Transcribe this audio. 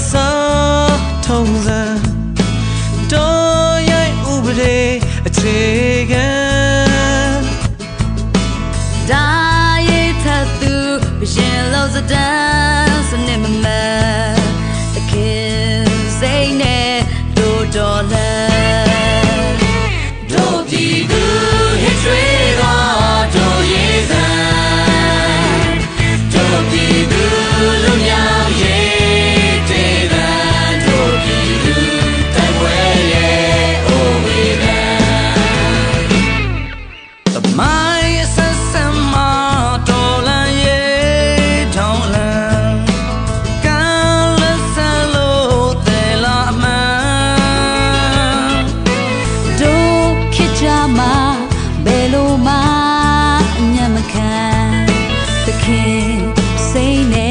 xa thông ra ခင်စိတ်နဲ့